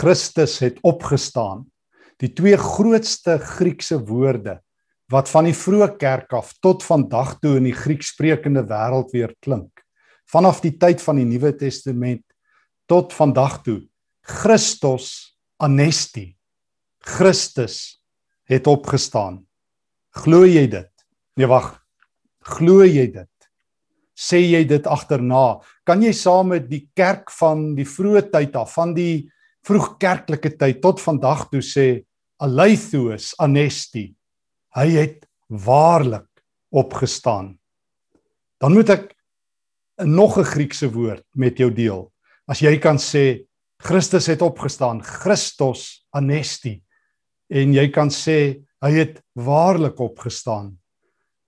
Christus het opgestaan. Die twee grootste Griekse woorde wat van die vroeë kerk af tot vandag toe in die Griekssprekende wêreld weer klink. Vanaf die tyd van die Nuwe Testament tot vandag toe. Christus anesti. Christus het opgestaan. Glo jy dit? Nee, wag. Glo jy dit? Sê jy dit agterna? Kan jy saam met die kerk van die vroeë tyd af, van die vroegkerklike tyd tot vandag toe sê Aleithos anesti. Hy het waarlik opgestaan. Dan moet ek nog 'n Griekse woord met jou deel. As jy kan sê Christus het opgestaan, Christos anesti en jy kan sê hy het waarlik opgestaan,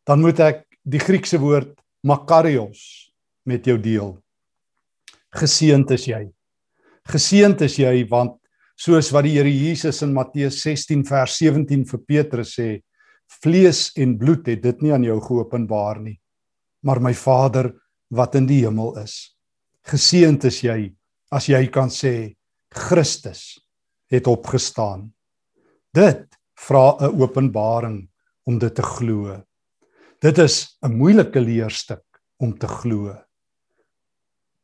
dan moet ek die Griekse woord makarios met jou deel. Geseënd is jy. Geseënd is jy want soos wat die Here Jesus in Matteus 16 vers 17 vir Petrus sê, vlees en bloed het dit nie aan jou geopenbaar nie, maar my Vader wat in die hemel is. Geseënd is jy as jy kan sê Christus het opgestaan. Dit vra 'n openbaring om dit te glo. Dit is 'n moeilike leerstuk om te glo.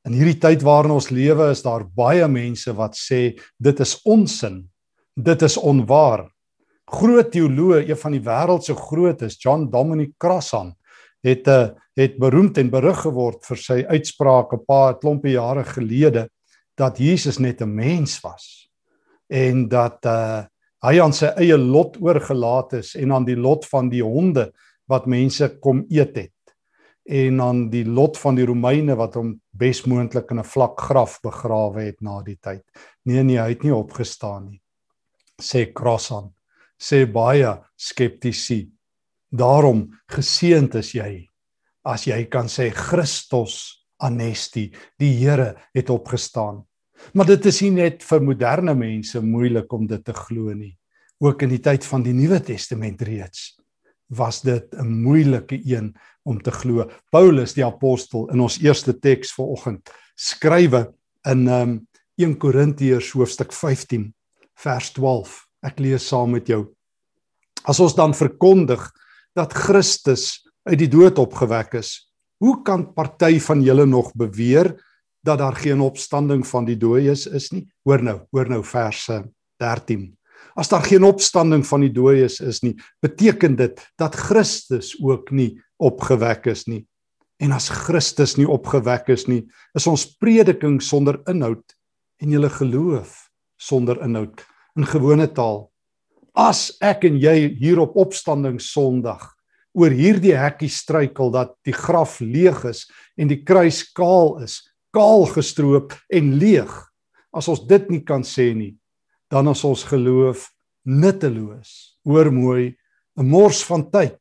In hierdie tyd waarin ons lewe is daar baie mense wat sê dit is onsin. Dit is onwaar. Groot teoloë, een van die wêreld se grootes, John Dominic Crossan, het 'n eh, het beroemd en berig geword vir sy uitsprake 'n paar klompie jare gelede dat Jesus net 'n mens was en dat uh hy aan sy eie lot oorgelaat is en aan die lot van die honde wat mense kom eet het en aan die lot van die Romeine wat hom besmoontlik in 'n vlak graf begrawe het na die tyd. Nee nee, hy het nie opgestaan nie. Sê Crossan, sê baie skeptici. Daarom geseënd is jy as jy kan sê Christus anesti, die Here het opgestaan. Maar dit is nie net vir moderne mense moeilik om dit te glo nie. Ook in die tyd van die Nuwe Testament reeds was dit 'n moeilike een om te glo. Paulus die apostel in ons eerste teks vanoggend skrywe in um 1 Korintiërs hoofstuk 15 vers 12. Ek lees saam met jou. As ons dan verkondig dat Christus uit die dood opgewek is, hoe kan party van julle nog beweer dat daar geen opstanding van die dooies is nie? Hoor nou, hoor nou verse 13. As daar geen opstanding van die dooies is nie, beteken dit dat Christus ook nie opgewek is nie. En as Christus nie opgewek is nie, is ons prediking sonder inhoud en julle geloof sonder inhoud. In gewone taal, as ek en jy hier op opstanding Sondag oor hierdie hekkie struikel dat die graf leeg is en die kruis kaal is, kaal gestroop en leeg. As ons dit nie kan sê nie, dan is ons geloof nutteloos. Hoor mooi, 'n mors van tyd,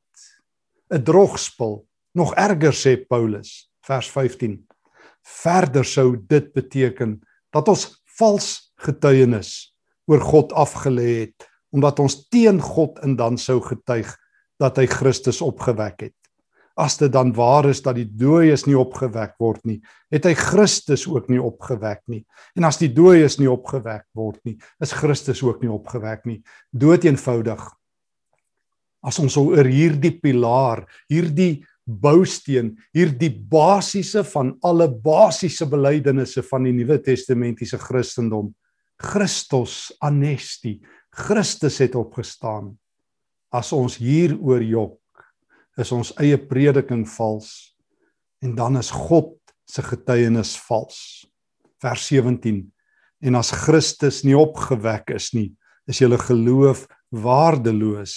'n drogspil. Nog erger sê Paulus, vers 15. Verder sou dit beteken dat ons vals getuienis oor God afgelê het omdat ons teen God en dan sou getuig dat hy Christus opgewek het as dit dan waar is dat die dooies nie opgewek word nie, het hy Christus ook nie opgewek nie. En as die dooies nie opgewek word nie, is Christus ook nie opgewek nie. Dood eenvoudig. As ons oor hierdie pilaar, hierdie bousteen, hierdie basiese van alle basiese belydenisse van die Nuwe Testamentiese Christendom, Christus anesti, Christus het opgestaan. As ons hieroor jok, is ons eie prediking vals en dan is God se getuienis vals. Vers 17. En as Christus nie opgewek is nie, is julle geloof waardeloos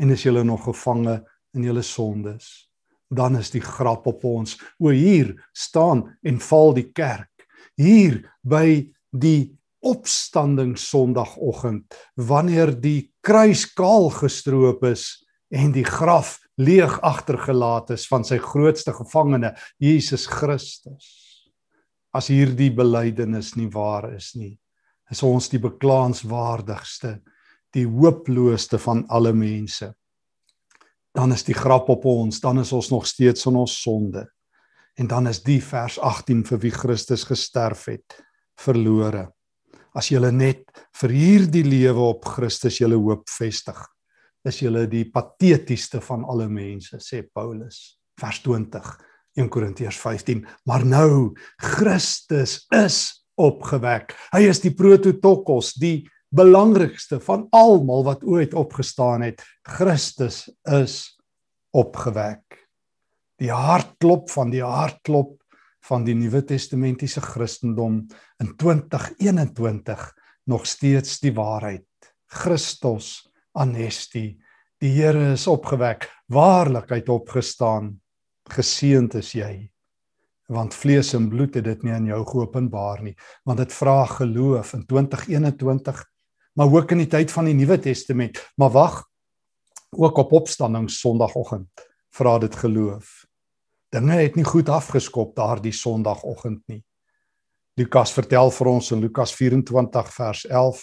en is julle nog gevange in julle sondes. Dan is die grap op ons. O hier staan en val die kerk. Hier by die opstanding Sondagoggend wanneer die kruis kaal gestroop is en die graf leeg agtergelaat is van sy grootste gevangene Jesus Christus. As hierdie belydenis nie waar is nie, is ons die beklaanswaardigste, die hooplooste van alle mense. Dan is die grap op ons, dan is ons nog steeds in ons sonde. En dan is die vers 18 vir wie Christus gesterf het, verlore. as julle net vir hierdie lewe op Christus julle hoop vestig, is julle die patetiesste van alle mense, sê Paulus. Vers 20, 1 Korintiërs 15. Maar nou Christus is opgewek. Hy is die prototokos, die belangrikste van almal wat ooit opgestaan het. Christus is opgewek. Die hartklop van die hartklop van die Nuwe Testamentiese Christendom in 2021 nog steeds die waarheid. Christus anesti. Die Here is opgewek, waarlik hy het opgestaan. Geseënd is jy. Want vlees en bloed het dit nie aan jou geopenbaar nie, want dit vra geloof in 2021, maar ook in die tyd van die Nuwe Testament. Maar wag, ook op opstanding Sondagoggend vra dit geloof. Dinge het nie goed afgeskop daardie Sondagoggend nie. Lukas vertel vir ons in Lukas 24 vers 11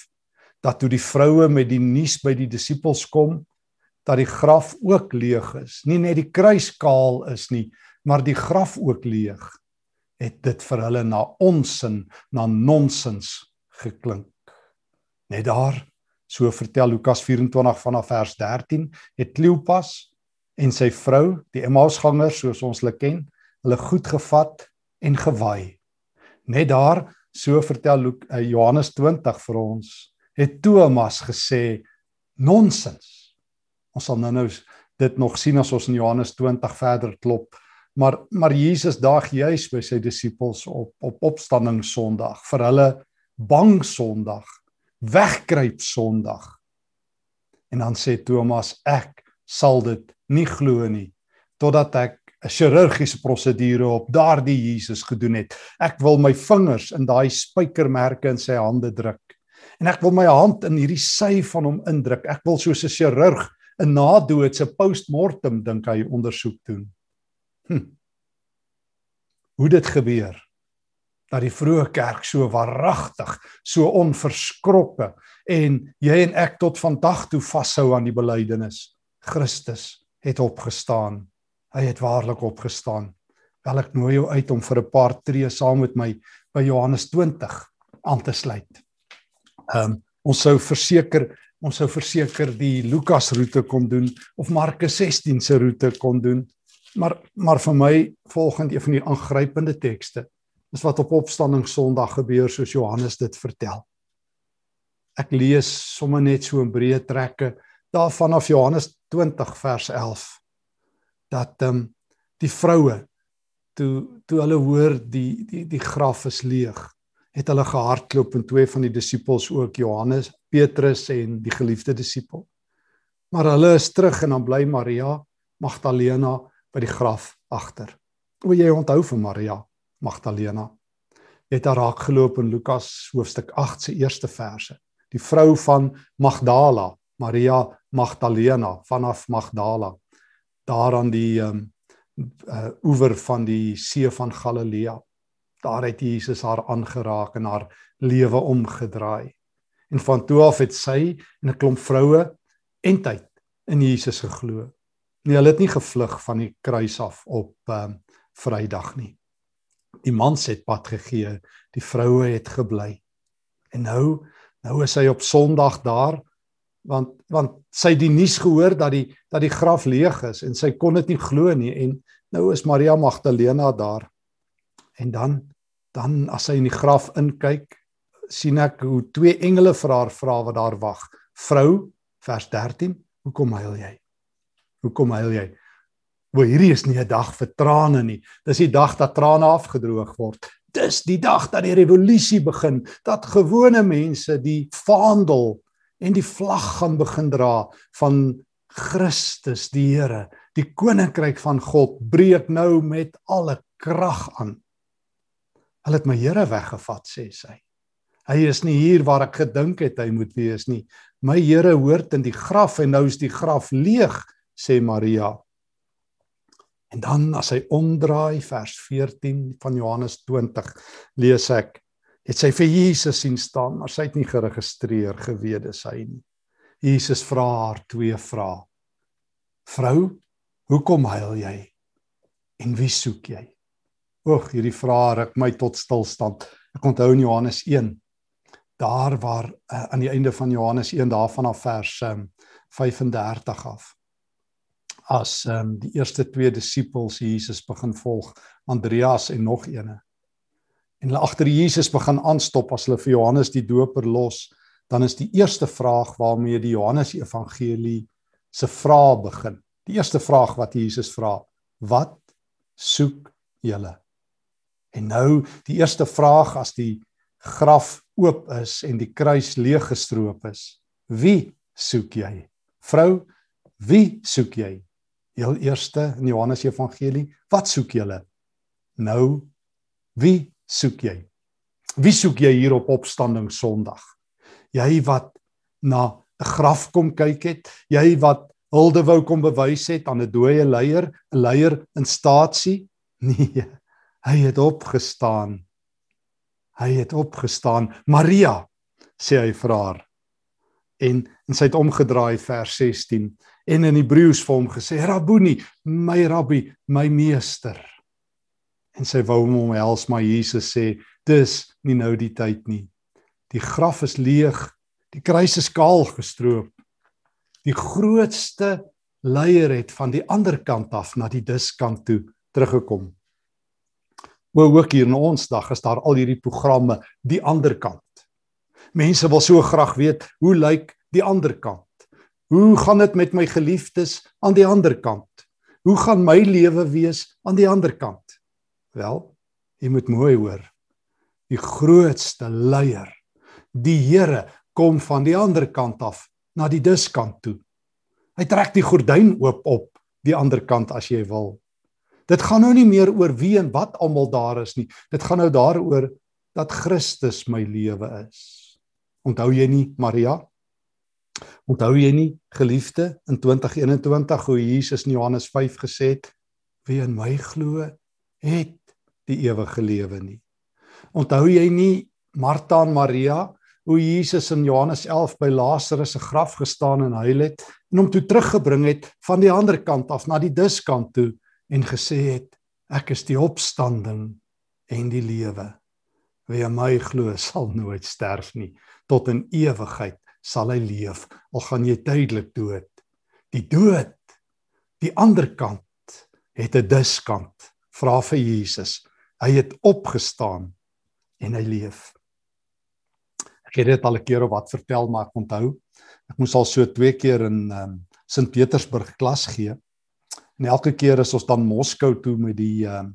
dat toe die vroue met die nuus by die disippels kom dat die graf ook leeg is. Nie net die kruis kaal is nie, maar die graf ook leeg. Het dit vir hulle na onsin, na nonsens geklink. Net daar, so vertel Lukas 24 vanaf vers 13, het Kleopas en sy vrou, die Emmausgangers soos ons hulle ken, hulle goed gevat en gewaai. Net daar, so vertel uh, Johannes 20 vir ons, het Thomas gesê nonsens. Ons sal nou-nou dit nog sien as ons in Johannes 20 verder klop. Maar maar Jesus daag juis by sy disippels op op opstanding Sondag vir hulle bang Sondag, wegkruip Sondag. En dan sê Thomas ek sal dit nie glo nie totdat ek 'n chirurgiese prosedure op daardie Jesus gedoen het. Ek wil my vingers in daai spykermerke in sy hande druk. En ek wil my hand in hierdie sy van hom indruk. Ek wil soos 'n chirurg 'n nadoodse postmortem dink hy ondersoek doen. Hm. Hoe dit gebeur dat die vroeë kerk so waaragtig, so onverskrokke en jy en ek tot vandag toe vashou aan die belydenis. Christus het opgestaan. Hy het waarlik opgestaan. Wel ek nooi jou uit om vir 'n paar tree saam met my by Johannes 20 aan te sluit. Ehm um, ons sou verseker ons sou verseker die Lukas roete kon doen of Markus 16 se roete kon doen. Maar maar vir my volgende een van die aangrypende tekste is wat op opstanding Sondag gebeur soos Johannes dit vertel. Ek lees sommer net so 'n breë trekke daarvan af Johannes 20 vers 11 dat ehm um, die vroue toe toe hulle hoor die die die graf is leeg het hulle gehardloop en twee van die disippels ook Johannes Petrus en die geliefde disipel. Maar hulle is terug en dan bly Maria Magdalena by die graf agter. O jy onthou van Maria Magdalena. Het daar raak geloop in Lukas hoofstuk 8 se eerste verse. Die vrou van Magdala Maria Magdalena vanaf Magdala daar aan die um uh, oewer van die see van Galilea. Daar het Jesus haar aangeraak en haar lewe omgedraai. En van toe af het sy en 'n klomp vroue en tyd in Jesus geglo. Nee, hulle het nie gevlug van die kruis af op um Vrydag nie. Die mans het pad gegee, die vroue het gebly. En nou, nou is hy op Sondag daar want want sy het die nuus gehoor dat die dat die graf leeg is en sy kon dit nie glo nie en nou is Maria Magdalena daar. En dan dan as sy in die graf inkyk, sien ek hoe twee engele vir haar vra wat daar wag. Vrou, vers 13, hoekom huil jy? Hoekom huil jy? Wo hierdie is nie 'n dag vir trane nie. Dis die dag dat trane afgedroog word. Dis die dag dat die revolusie begin, dat gewone mense die vaandel en die vlag gaan begin dra van Christus die Here. Die koninkryk van God breek nou met alle krag aan. Hulle het my Here weggevat sê sy. Hy is nie hier waar ek gedink het hy moet wees nie. My Here hoort in die graf en nou is die graf leeg sê Maria. En dan as hy omdraai vers 14 van Johannes 20 lees ek het sy vir Jesus sien staan, maar sy het nie geregistreer gewede sy nie. Jesus vra haar twee vrae. Vrou, hoekom huil jy? En wie soek jy? Oeg, hierdie vrae ruk my tot stilstand. Ek onthou in Johannes 1 daar waar uh, aan die einde van Johannes 1 daarvan af vers um, 35 af as um, die eerste twee disippels Jesus begin volg, Andreas en nog eene. En hulle agter Jesus begin aanstop as hulle vir Johannes die Doper los, dan is die eerste vraag waarmee die Johannes Evangelie se vrae begin. Die eerste vraag wat Jesus vra, wat soek julle? En nou die eerste vraag as die graf oop is en die kruis leeg gestroop is, wie soek jy? Vrou, wie soek jy? heel eerste in Johannes Evangelie, wat soek julle? Nou, wie soek jy? Wie soek jy hier op opstanding Sondag? Jy wat na 'n graf kom kyk het, jy wat hulde wou kom bewys het aan 'n dooie leier, 'n leier in staatsie? Nee, hy het opgestaan. Hy het opgestaan. Maria sê hy vir haar. En en sy het omgedraai vers 16 en in Hebreëus vir hom gesê Rabboni, my rabbi, my meester. En sy wou hom omhels, maar Jesus sê dis nie nou die tyd nie. Die graf is leeg, die kruis is kaal gestroop. Die grootste leier het van die ander kant af na die diskant toe teruggekom. Maar ook hier in ons dag is daar al hierdie programme die ander kant. Mense wil so graag weet hoe lyk die ander kant? Hoe gaan dit met my geliefdes aan die ander kant? Hoe gaan my lewe wees aan die ander kant? Wel, jy moet mooi hoor. Die grootste leier, die Here kom van die ander kant af na die diskant toe. Hy trek die gordyn oop op die ander kant as jy wil. Dit gaan nou nie meer oor wie en wat almal daar is nie. Dit gaan nou daaroor dat Christus my lewe is. Onthou jy nie Maria? Onthou jy nie geliefde in 2021 hoe Jesus in Johannes 5 gesê het wie in my glo het die ewige lewe nie. Onthou jy nie Martha en Maria hoe Jesus in Johannes 11 by Lazarus se graf gestaan en huil het en hom toe teruggebring het van die ander kant af na die diskant toe en gesê het ek is die opstanding en die lewe. Wie in my glo sal nooit sterf nie tot in ewigheid sal hy leef al gaan jy tydelik dood. Die dood die ander kant het 'n diskant. Vra vir Jesus. Hy het opgestaan en hy leef. Ek het dit al 'n keer op wat vertel maar ek onthou. Ek moes al so twee keer in um, Sint Petersburg klas gee. En elke keer as ons dan Moskou toe met die um,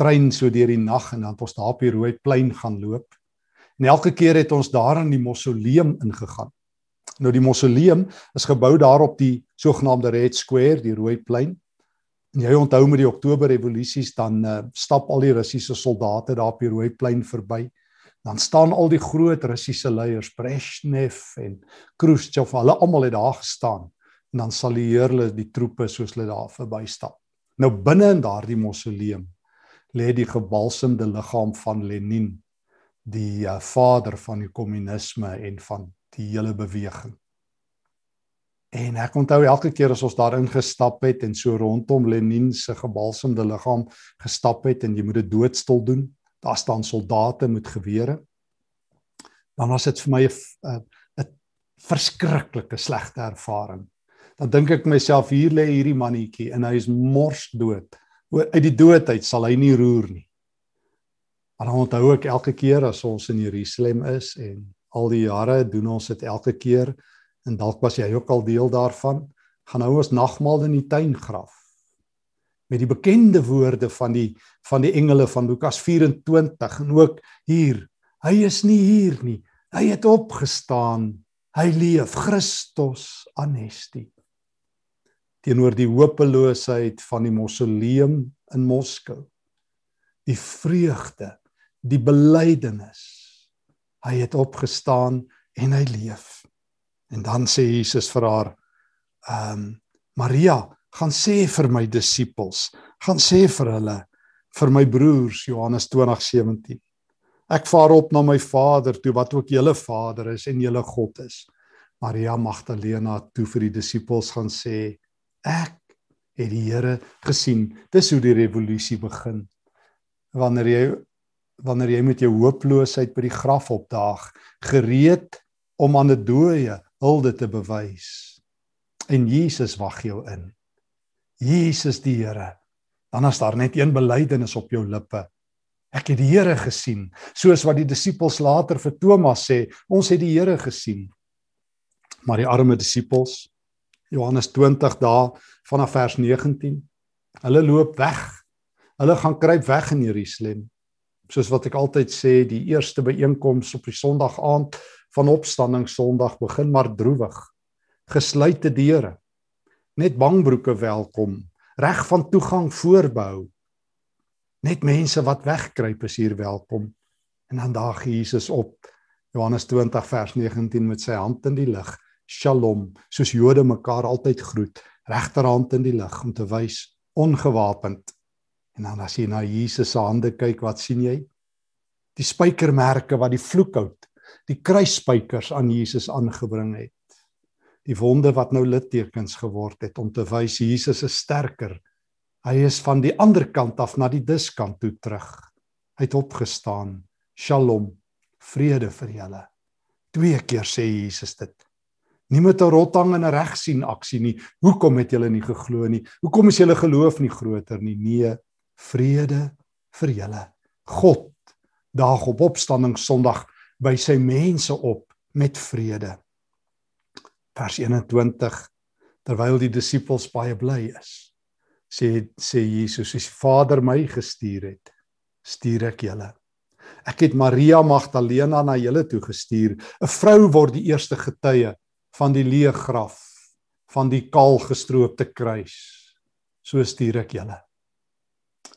trein so deur die nag en dan het ons daar op die rooi plein gaan loop. En elke keer het ons daar in die mausoleum ingegaan. Nou die mausoleum is gebou daar op die sogenaamde Red Square, die rooi plein. En jy onthou met die Oktober revolusies dan uh, stap al die Russiese soldate daar op die rooi plein verby. Dan staan al die groot Russiese leiers, Brezhnev en Khrushchev, hulle almal het daar gestaan. En dan sal die heerle die troepe soos hulle daar verbystap. Nou binne in daardie mausoleum lê die gebalsemde liggaam van Lenin, die uh, vader van die kommunisme en van die hele beweging. En ek onthou elke keer as ons daarin gestap het en so rondom Lenin se gebalsemde liggaam gestap het en jy moet dit doodstil doen, daar staan soldate met gewere. Dan was dit vir my 'n 'n verskriklike slegte ervaring. Dan dink ek myself hier lê hierdie mannetjie en hy is mors dood. Uit die dood uit sal hy nie roer nie. Maar dan onthou ek elke keer as ons in Jerusalem is en al die jare doen ons dit elke keer en dalk was jy ook al deel daarvan gaan nou ons nagmaal in die tuin graf met die bekende woorde van die van die engele van Lukas 24 en ook hier hy is nie hier nie. Hy het opgestaan. Hy leef. Christus anesti teenoor die hopeloosheid van die mausoleum in Moskou die vreugde die belydenis hy het opgestaan en hy leef. En dan sê Jesus vir haar: "Ehm um, Maria, gaan sê vir my disippels, gaan sê vir hulle vir my broers Johannes 20:17. Ek vaar op na my Vader toe wat ook julle Vader is en julle God is." Maria Magdalena toe vir die disippels gaan sê: "Ek het die Here gesien." Dis hoe die revolusie begin. Wanneer jy wanneer jy met jou hooploosheid by die graf opdaag, gereed om aan 'n dooie hulde te bewys. En Jesus wag jou in. Jesus die Here. Dan as daar net een belydenis op jou lippe. Ek het die Here gesien, soos wat die disippels later vir Thomas sê, ons het die Here gesien. Maar die arme disippels, Johannes 20 daar vanaf vers 19, hulle loop weg. Hulle gaan kruip weg in Jerusalem. Soos wat ek altyd sê, die eerste byeenkoms op die Sondag aand van opstanding Sondag begin maar droewig. Gesluite deure. Net bangbroeke welkom, reg van toegang voorbehou. Net mense wat wegkruip is hier welkom. En dan daag Jesus op Johannes 20 vers 19 met sy hand in die lug. Shalom, soos Jode mekaar altyd groet, regterhand in die lug om te wys ongewapend. En dan as jy na Jesus se hande kyk, wat sien jy? Die spykermerke wat die vloekhout die kruisspykers aan Jesus aangebring het. Die wonde wat nou littekens geword het om te wys Jesus is sterker. Hy is van die ander kant af na die diskant toe terug. Hy het opgestaan. Shalom. Vrede vir julle. Twee keer sê Jesus dit. Nie met 'n rottang en 'n regsien aksie nie. Hoekom het julle nie geglo nie? Hoekom is julle geloof nie groter nie? Nee, vrede vir julle. God daag op opstanding Sondag by sy mense op met vrede. Vers 21 terwyl die disippels baie bly is, sê sê Jesus, "As Vader my gestuur het, stuur ek julle." Ek het Maria Magdalena na julle toe gestuur. 'n Vrou word die eerste getuie van die leë graf, van die kaal gestroopte kruis. So stuur ek julle.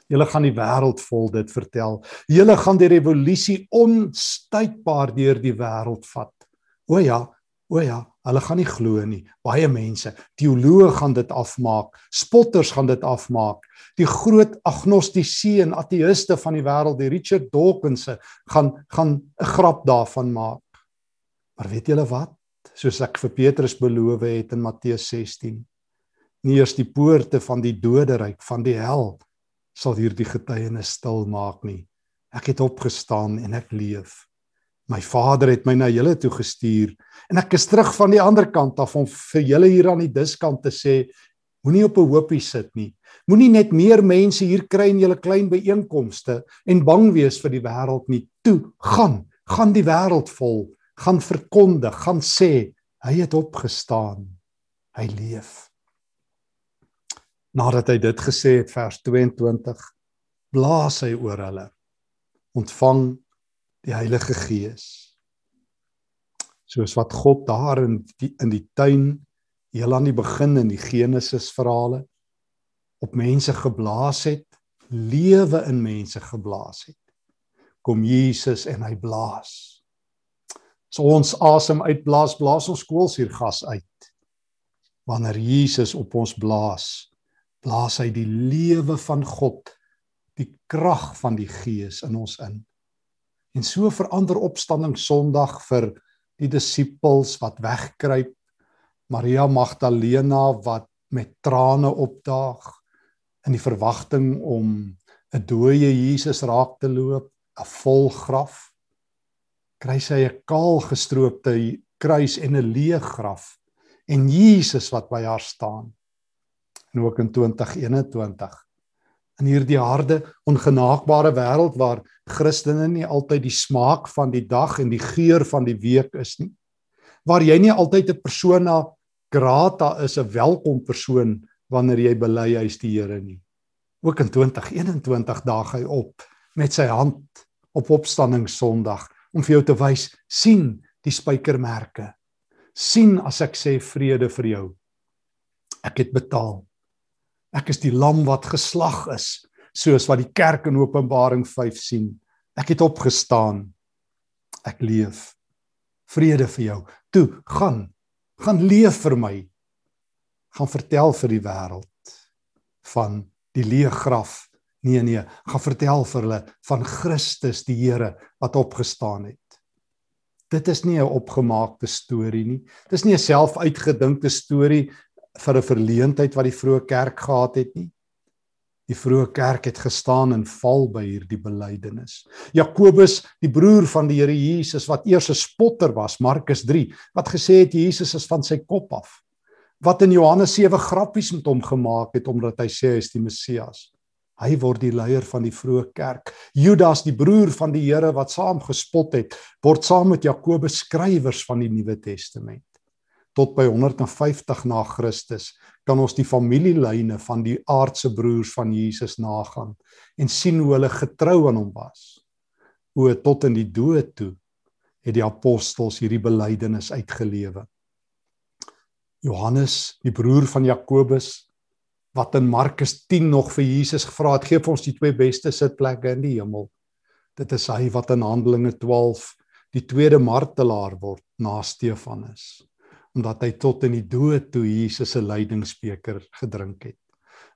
Julle gaan die wêreld vol dit vertel. Julle gaan die revolusie onstuitbaar deur die wêreld vat. O ja, o ja, hulle gaan nie glo nie. Baie mense, teoloë gaan dit afmaak, spotters gaan dit afmaak. Die groot agnostiese en ateïste van die wêreld, die Richard Dawkins, gaan gaan 'n grap daarvan maak. Maar weet julle wat? Soos ek vir Petrus beloof het in Matteus 16, nie eers die poorte van die doderyk van die hel sal hierdie getuienis stil maak nie. Ek het opgestaan en ek leef. My Vader het my na julle toe gestuur en ek is terug van die ander kant af om vir julle hier aan die diskant te sê moenie op 'n hoopie sit nie. Moenie net meer mense hier kry in julle klein byeenkomste en bang wees vir die wêreld nie. Toe, gaan, gaan die wêreld vol, gaan verkondig, gaan sê hy het opgestaan. Hy leef. Nadat hy dit gesê het vers 22 blaas hy oor hulle. Ontvang die Heilige Gees. Soos wat God daar in die, in die tuin heel aan die begin in die Genesis verhale op mense geblaas het lewe in mense geblaas het. Kom Jesus en hy blaas as ons asem uitblaas blaas ons koolsuurgas uit wanneer Jesus op ons blaas blaas hy die lewe van God, die krag van die Gees in ons in. En so verander opstanding Sondag vir die disippels wat wegkruip, Maria Magdalena wat met trane opdaag in die verwagting om 'n dooie Jesus raak te loop, 'n vol graf. Kry sy 'n kaal gestroopte kruis en 'n leë graf en Jesus wat by haar staan. En ook in 2021 in hierdie harde ongenaakbare wêreld waar Christene nie altyd die smaak van die dag en die geur van die week is nie. Waar jy nie altyd 'n persona grata is 'n welkom persoon wanneer jy bely hy's die Here nie. Ook in 2021 daag hy op met sy hand op opstanding Sondag om vir jou te wys sien die spykermerke sien as ek sê vrede vir jou ek het betaal Ek is die lam wat geslag is, soos wat die kerk in Openbaring 5 sien. Ek het opgestaan. Ek leef. Vrede vir jou. Toe, gaan. Gaan leef vir my. Gaan vertel vir die wêreld van die leë graf. Nee nee, gaan vertel vir hulle van Christus die Here wat opgestaan het. Dit is nie 'n opgemaakte storie nie. Dis nie 'n selfuitgedinkte storie vir 'n verleentheid wat die vroeë kerk gehad het nie. Die vroeë kerk het gestaan en val by hierdie belydenis. Jakobus, die broer van die Here Jesus wat eers 'n spotter was, Markus 3, wat gesê het Jesus is van sy kop af. Wat in Johannes 7 grappies met hom gemaak het omdat hy sê hy is die Messias. Hy word die leier van die vroeë kerk. Judas, die broer van die Here wat saam gespot het, word saam met Jakobus skrywers van die Nuwe Testament tot by 150 na Christus kan ons die familielyne van die aardse broers van Jesus nagaan en sien hoe hulle getrou aan hom was. O tot in die dood toe het die apostels hierdie belydenis uitgelewe. Johannes, die broer van Jakobus wat in Markus 10 nog vir Jesus gevra het, gee vir ons die twee beste sitplekke in die hemel. Dit is hy wat in Handelinge 12 die tweede martelaar word na Stefanus omdat hy tot in die dood toe Jesus se lydingsbeker gedrink het.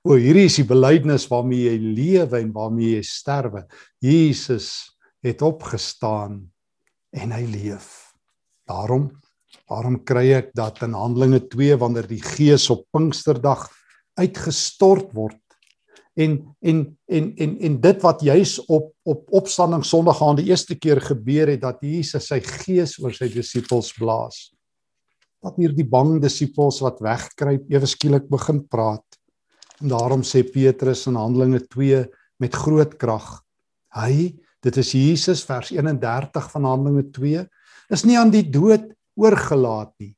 O hierdie is die belydenis waarmee jy lewe en waarmee jy sterwe. Jesus het opgestaan en hy leef. Daarom daarom kry ek dat in Handelinge 2 wanneer die Gees op Pinksterdag uitgestort word en en en en en dit wat juis op op opstanding Sondag aan die eerste keer gebeur het dat Jesus sy gees oor sy disippels blaas dat hierdie bang disippels wat wegkruip ewe skielik begin praat. En daarom sê Petrus in Handelinge 2 met groot krag: Hy, dit is Jesus vers 31 van Handelinge 2, is nie aan die dood oorgelaat nie.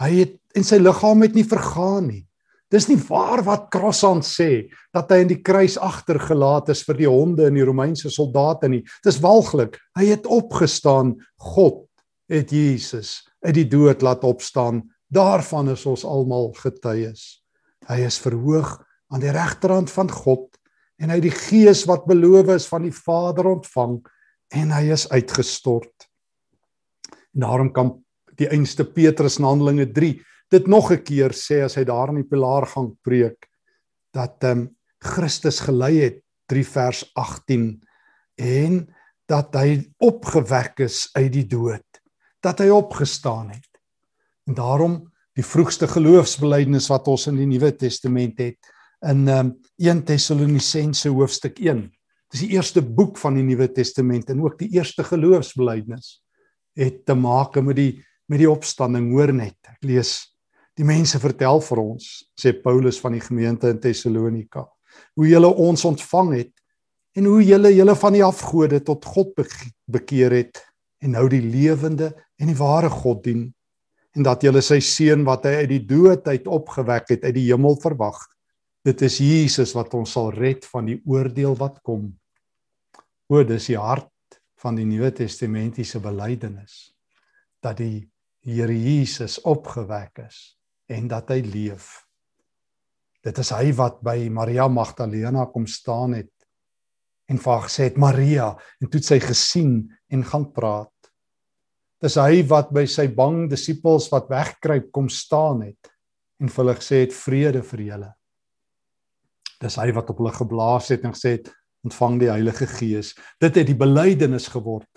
Hy het en sy liggaam het nie vergaan nie. Dis nie waar wat Crossan sê dat hy in die kruis agtergelaat is vir die honde en die Romeinse soldate nie. Dis walglik. Hy het opgestaan. God het Jesus uit die dood laat opstaan. Daarvan is ons almal getuies. Hy is verhoog aan die regterhand van God en hy het die gees wat beloof is van die Vader ontvang en hy is uitgestort. En daarom kan die einste Petrus in Handelinge 3 dit nog 'n keer sê as hy daar in die pilaargang preek dat ehm um, Christus gelei het 3 vers 18 en dat hy opgewek is uit die dood dat hy opgestaan het. En daarom die vroegste geloofsbelijdenis wat ons in die Nuwe Testament het in um, 1 Tessalonisense hoofstuk 1. Dis die eerste boek van die Nuwe Testament en ook die eerste geloofsbelijdenis het te maak met die met die opstanding hoor net. Ek lees die mense vertel vir ons sê Paulus van die gemeente in Tessalonika hoe julle ons ontvang het en hoe julle julle van die afgode tot God bekeer het en nou die lewende en die ware God dien en dat jy sy seun wat hy uit die dood uit opgewek het uit die hemel verwag. Dit is Jesus wat ons sal red van die oordeel wat kom. O, dis die hart van die Nuwe Testamentiese belydenis dat die Here Jesus opgewek is en dat hy leef. Dit is hy wat by Maria Magdalena kom staan het en vir haar gesê het Maria en toe sy gesien en gaan praat. Dis hy wat by sy bang disippels wat wegkruip kom staan het en vir hulle gesê het vrede vir julle. Dis hy wat op hulle geblaas het en gesê het ontvang die Heilige Gees. Dit het die belydenis geword.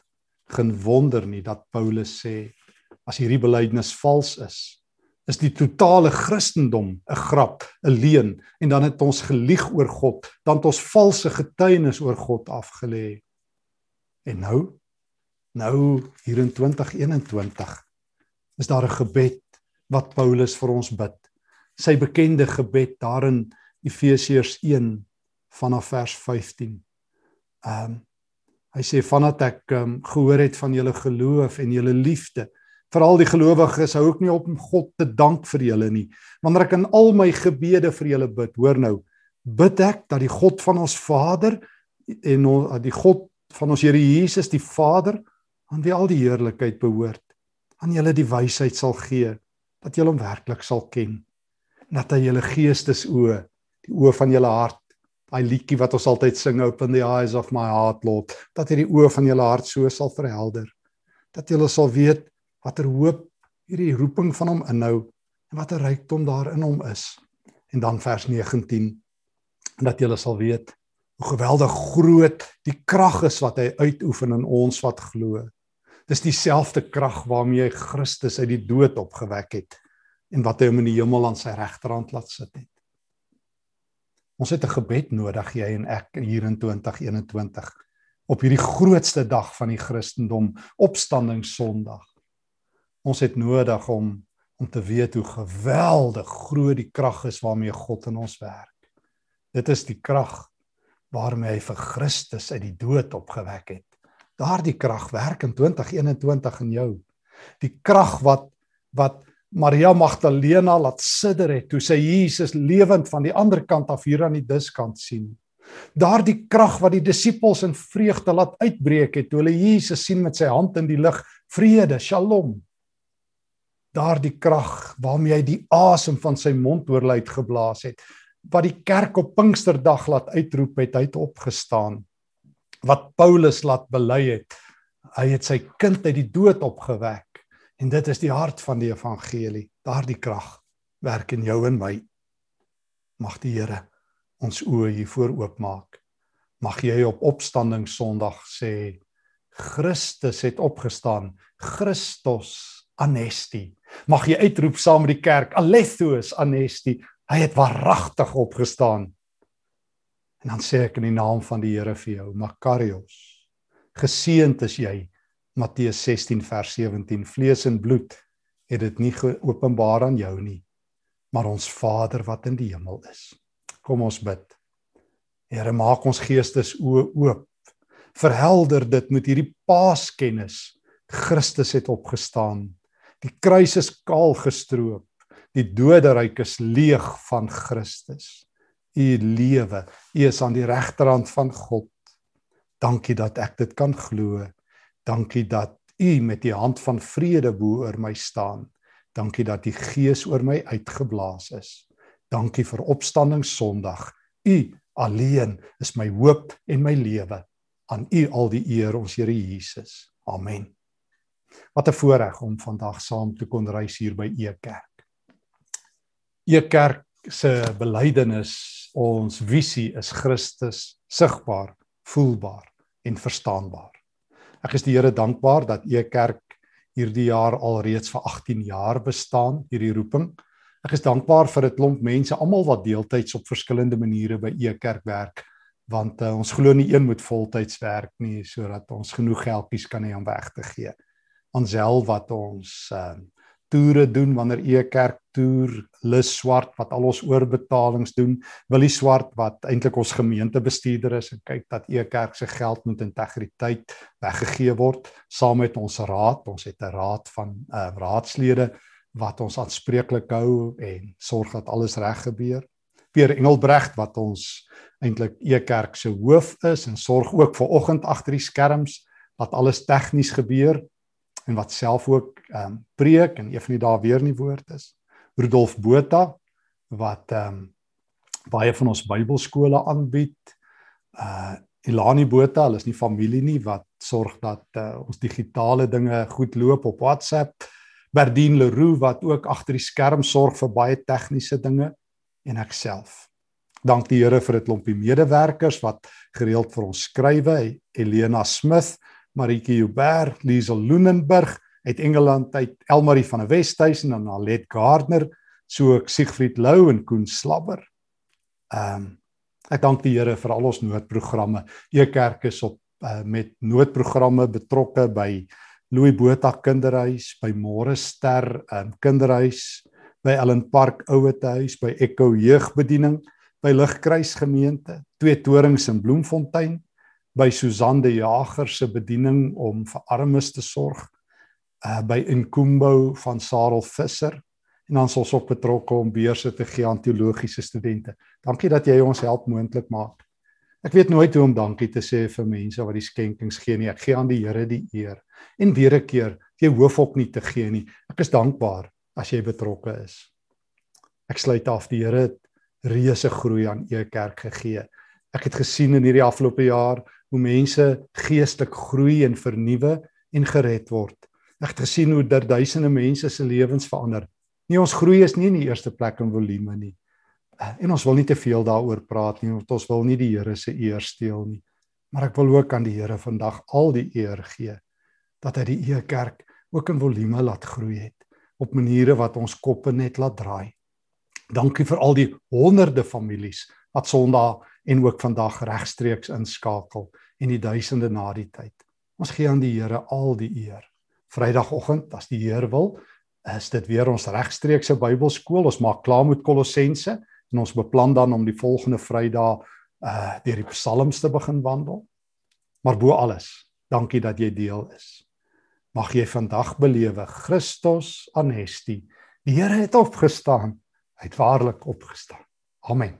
Geen wonder nie dat Paulus sê as hierdie belydenis vals is, is die totale Christendom 'n grap, 'n leuen en dan het ons gelieg oor God, dan het ons valse getuienis oor God afgelê. En nou nou hier in 2021 is daar 'n gebed wat Paulus vir ons bid. Sy bekende gebed daar in Efesiërs 1 vanaf vers 15. Ehm um, hy sê vandat ek um, gehoor het van julle geloof en julle liefde veral die gelowiges hou ek nie op om God te dank vir julle nie wanneer ek in al my gebede vir julle bid hoor nou bid ek dat die God van ons Vader en die God van ons Here Jesus die Vader aan wie al die heerlikheid behoort, aan julle die wysheid sal gee dat julle hom werklik sal ken. Dat hy julle geestesoë, die oë van julle hart, daai liedjie wat ons altyd sing open the eyes of my heart Lord, dat hy die oë van julle hart so sal verhelder. Dat julle sal weet watter hoop hierdie roeping van hom inhou en watter rykdom daar in hom is. En dan vers 19 dat julle sal weet hoe geweldig groot die krag is wat hy uitoefen in ons wat glo. Dis dieselfde krag waarmee hy Christus uit die dood opgewek het en wat hy hom in die hemel aan sy regterhand laat sit het. Ons het 'n gebed nodig jy en ek hier in 2021 op hierdie grootste dag van die Christendom, Opstanding Sondag. Ons het nodig om om te weet hoe geweldig groot die krag is waarmee God in ons werk. Dit is die krag waarmee hy vir Christus uit die dood opgewek het. Daardie krag werk in 2021 in jou. Die krag wat wat Maria Magdalena laat sidder het toe sy Jesus lewend van die ander kant af hier aan die diskant sien. Daardie krag wat die disippels in vreugde laat uitbreek het toe hulle Jesus sien met sy hand in die lug, vrede, shalom. Daardie krag waarmee hy die asem van sy mond oor hulle uitgeblaas het, wat die kerk op Pinksterdag laat uitroep het, hy het opgestaan. Wat Paulus laat bely het, hy het sy kind uit die dood opgewek. En dit is die hart van die evangelie. Daardie krag werk in jou en my. Mag die Here ons oë hiervoor oopmaak. Mag jy op opstanding Sondag sê Christus het opgestaan. Christus anesti. Mag jy uitroep saam met die kerk Alethos anesti. Hy het waaragtig opgestaan. En dan sê ek in die naam van die Here vir jou, Makarios. Geseënd is jy Matteus 16 vers 17 vlees en bloed het dit nie geopenbaar aan jou nie maar ons Vader wat in die hemel is kom ons bid Here maak ons geestes oë oop verhelder dit met hierdie paaskennis Christus het opgestaan die kruis is kaal gestroop die doderyk is leeg van Christus u lewe u is aan die regterhand van God dankie dat ek dit kan glo Dankie dat U met die hand van vrede bo oor my staan. Dankie dat die Gees oor my uitgeblaas is. Dankie vir opstanding Sondag. U alleen is my hoop en my lewe. Aan U al die eer ons Here Jesus. Amen. Wat 'n voorreg om vandag saam te kon reis hier by E Kerk. E Kerk se belydenis, ons visie is Christus sigbaar, voelbaar en verstaanbaar. Ek is die Here dankbaar dat E Kerk hierdie jaar al reeds vir 18 jaar bestaan, hierdie roeping. Ek is dankbaar vir 'n klomp mense, almal wat deeltyds op verskillende maniere by E Kerk werk, want uh, ons glo nie een moet voltyds werk nie sodat ons genoeg geldjies kan hê om weg te gee. Ons self wat ons uh, toere doen wanneer e kerk toer lus swart wat al ons oorbetalings doen. Wil die swart wat eintlik ons gemeentebestuurder is en kyk dat e kerk se geld met integriteit weggegee word saam met ons raad. Ons het 'n raad van uh, raadslede wat ons aanspreeklik hou en sorg dat alles reg gebeur. Pierre Engelbregt wat ons eintlik e kerk se hoof is en sorg ook vir oggend agter die skerms dat alles tegnies gebeur en wat self ook ehm um, preek en een van die dae weer in die woord is. Rudolf Botha wat ehm um, baie van ons Bybelskole aanbied. Uh Ilani Botha, hulle is nie familie nie wat sorg dat uh, ons digitale dinge goed loop op WhatsApp. Berdien Leroux wat ook agter die skerm sorg vir baie tegniese dinge en ek self. Dank die Here vir 'n klompie medewerkers wat gereeld vir ons skrywe. Elena Smith Maritje Joubert, Liesel Loenenburg uit Engeland uit Elmarie van der Westhuizen en Alet Gardner, so ek Siegfried Lou en Koen Slabber. Ehm um, ek dank die Here vir al ons noodprogramme. Ekerk is op uh, met noodprogramme betrokke by Louis Botha Kinderhuis, by Morester um, Kinderhuis, by Ellen Park Ouetehuis, by Echo Jeugbediening, by Ligkruis Gemeente, twee torings in Bloemfontein by Susan de Jager se bediening om vir armes te sorg uh by Inkumbo van Sarel Visser en dan ons ook betrokke om beurse te gee aan teologiese studente. Dankie dat jy ons help moontlik maak. Ek weet nooit hoe om dankie te sê vir mense wat die skenkings gee nie. Ek gee aan die Here die eer. En weer 'n keer, jy hoef ook nie te gee nie. Ek is dankbaar as jy betrokke is. Ek sluit af die Here het reuse groei aan u kerk gegee. Ek het gesien in hierdie afgelope jaar hoe mense geestelik groei en vernuwe en gered word. Ek het gesien hoe daar duisende mense se lewens verander. Nie ons groei is nie in die eerste plek in volume nie. En ons wil nie te veel daaroor praat nie, want ons wil nie die Here se eer steel nie. Maar ek wil ook aan die Here vandag al die eer gee dat hy die Ee Kerk ook in volume laat groei het op maniere wat ons koppe net laat draai. Dankie vir al die honderde families wat Sondag en ook vandag regstreeks inskakel en die duisende na die tyd. Ons gee aan die Here al die eer. Vrydagoggend, as die Here wil, is dit weer ons regstreekse Bybelskool. Ons maak klaar met Kolossense en ons beplan dan om die volgende Vrydag uh deur die Psalms te begin wandel. Maar bo alles, dankie dat jy deel is. Mag jy vandag belewe Christus anesti. Die Here het opgestaan. Hy het waarlik opgestaan. Amen.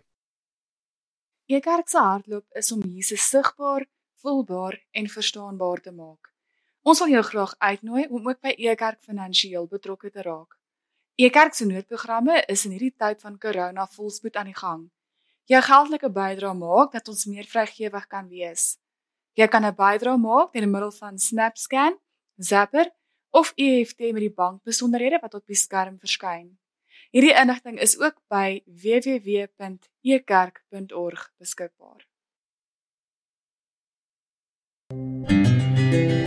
Jou kerk se hardloop is om Jesus sigbaar, voelbaar en verstaanbaar te maak. Ons wil jou graag uitnooi om ook by Ekerk finansiëel betrokke te raak. Ekerk se noodprogramme is in hierdie tyd van corona volspoed aan die gang. Jou geldelike bydrae maak dat ons meer vrygewig kan wees. Jy kan 'n bydrae maak deur middel van SnapScan, Zapper of EFT met die bankbesonderhede wat op die skerm verskyn. Hierdie inligting is ook by www.ekerk.org beskikbaar. Música